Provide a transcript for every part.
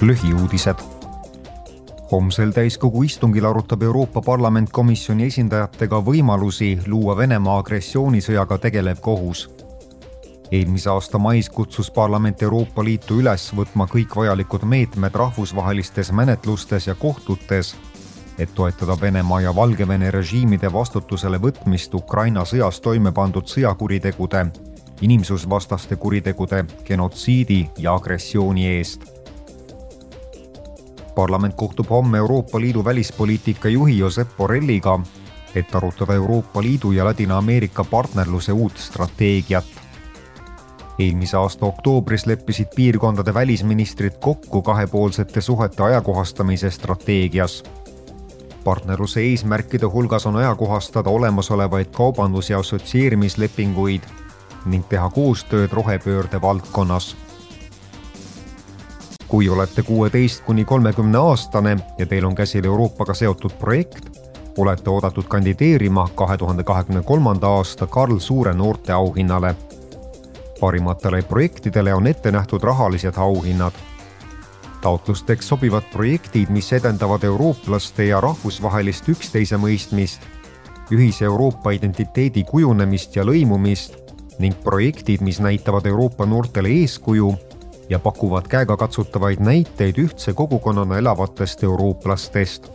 lühiuudised. homsel täiskogu istungil arutab Euroopa Parlament komisjoni esindajatega võimalusi luua Venemaa agressioonisõjaga tegelev kohus. eelmise aasta mais kutsus parlament Euroopa Liitu üles võtma kõik vajalikud meetmed rahvusvahelistes menetlustes ja kohtutes, et toetada Venemaa ja Valgevene režiimide vastutusele võtmist Ukraina sõjas toime pandud sõjakuritegude inimsusvastaste kuritegude, genotsiidi ja agressiooni eest parlament kohtub homme Euroopa Liidu välispoliitika juhi Josep Borrelliga, et arutada Euroopa Liidu ja Ladina-Ameerika partnerluse uut strateegiat. eelmise aasta oktoobris leppisid piirkondade välisministrid kokku kahepoolsete suhete ajakohastamise strateegias. partnerluse eesmärkide hulgas on ajakohastada olemasolevaid kaubandus- ja assotsieerimislepinguid ning teha koostööd rohepöörde valdkonnas kui olete kuueteist kuni kolmekümne aastane ja teil on käsil Euroopaga seotud projekt, olete oodatud kandideerima kahe tuhande kahekümne kolmanda aasta Karl Suure noorteauhinnale. parimatele projektidele on ette nähtud rahalised auhinnad. taotlusteks sobivad projektid, mis edendavad eurooplaste ja rahvusvahelist üksteisemõistmist, ühise Euroopa identiteedi kujunemist ja lõimumist ning projektid, mis näitavad Euroopa noortele eeskuju ja pakuvad käegakatsutavaid näiteid ühtse kogukonnana elavatest eurooplastest.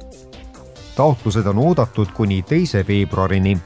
taotlused on oodatud kuni teise veebruarini